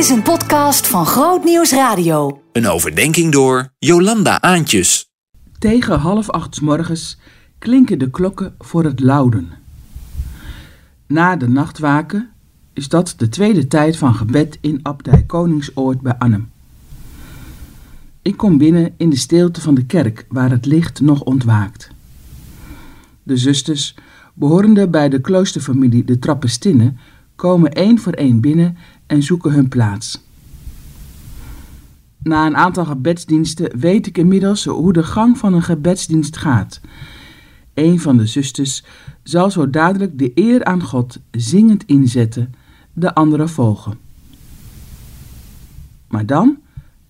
is een podcast van Groot Nieuws Radio. Een overdenking door Jolanda Aantjes. Tegen half acht 's morgens klinken de klokken voor het louden. Na de nachtwaken is dat de tweede tijd van gebed in Abdij Koningsoord bij Arnhem. Ik kom binnen in de stilte van de kerk waar het licht nog ontwaakt. De zusters, behorende bij de kloosterfamilie de Trappistinnen, komen één voor één binnen en zoeken hun plaats. Na een aantal gebedsdiensten weet ik inmiddels hoe de gang van een gebedsdienst gaat. Een van de zusters zal zo dadelijk de eer aan God zingend inzetten, de andere volgen. Maar dan,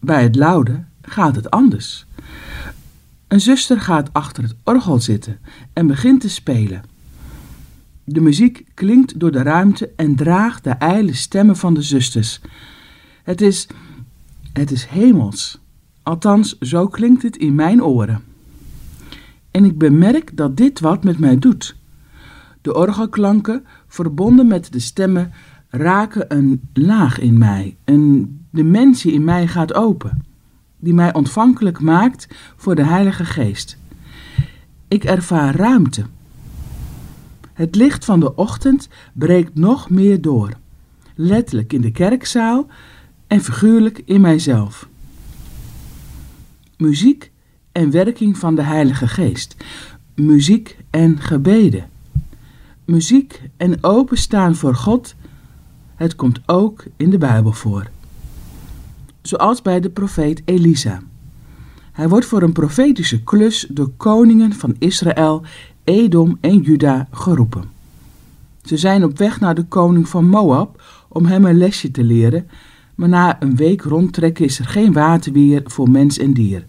bij het luiden, gaat het anders. Een zuster gaat achter het orgel zitten en begint te spelen. De muziek klinkt door de ruimte en draagt de ijle stemmen van de zusters. Het is, het is hemels. Althans, zo klinkt het in mijn oren. En ik bemerk dat dit wat met mij doet. De orgelklanken, verbonden met de stemmen, raken een laag in mij. Een dimensie in mij gaat open, die mij ontvankelijk maakt voor de Heilige Geest. Ik ervaar ruimte. Het licht van de ochtend breekt nog meer door, letterlijk in de kerkzaal en figuurlijk in mijzelf. Muziek en werking van de Heilige Geest, muziek en gebeden, muziek en openstaan voor God, het komt ook in de Bijbel voor. Zoals bij de profeet Elisa. Hij wordt voor een profetische klus door koningen van Israël Edom en Juda geroepen. Ze zijn op weg naar de koning van Moab om hem een lesje te leren, maar na een week rondtrekken is er geen water meer voor mens en dier.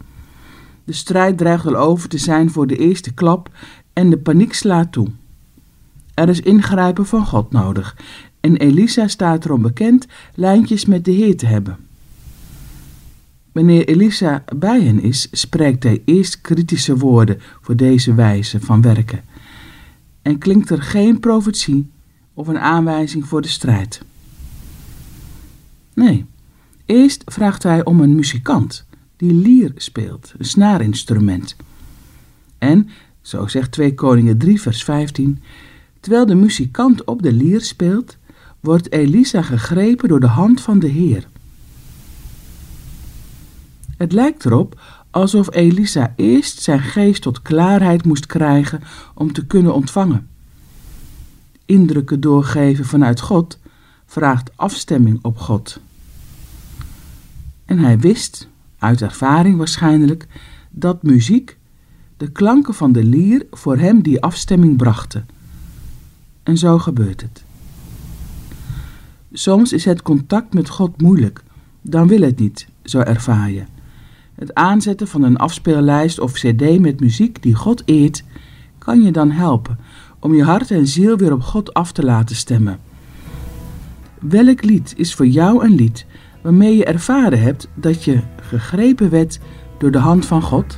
De strijd dreigt al over te zijn voor de eerste klap en de paniek slaat toe. Er is ingrijpen van God nodig en Elisa staat erom bekend lijntjes met de Heer te hebben. Wanneer Elisa bij hen is, spreekt hij eerst kritische woorden voor deze wijze van werken. En klinkt er geen profetie of een aanwijzing voor de strijd. Nee, eerst vraagt hij om een muzikant die lier speelt, een snaarinstrument. En, zo zegt 2 Koningen 3 vers 15, terwijl de muzikant op de lier speelt, wordt Elisa gegrepen door de hand van de Heer. Het lijkt erop alsof Elisa eerst zijn geest tot klaarheid moest krijgen om te kunnen ontvangen. Indrukken doorgeven vanuit God vraagt afstemming op God. En hij wist, uit ervaring waarschijnlijk, dat muziek, de klanken van de lier, voor hem die afstemming brachten. En zo gebeurt het. Soms is het contact met God moeilijk, dan wil het niet, zo ervaar je. Het aanzetten van een afspeellijst of cd met muziek die God eert, kan je dan helpen om je hart en ziel weer op God af te laten stemmen. Welk lied is voor jou een lied waarmee je ervaren hebt dat je gegrepen werd door de hand van God?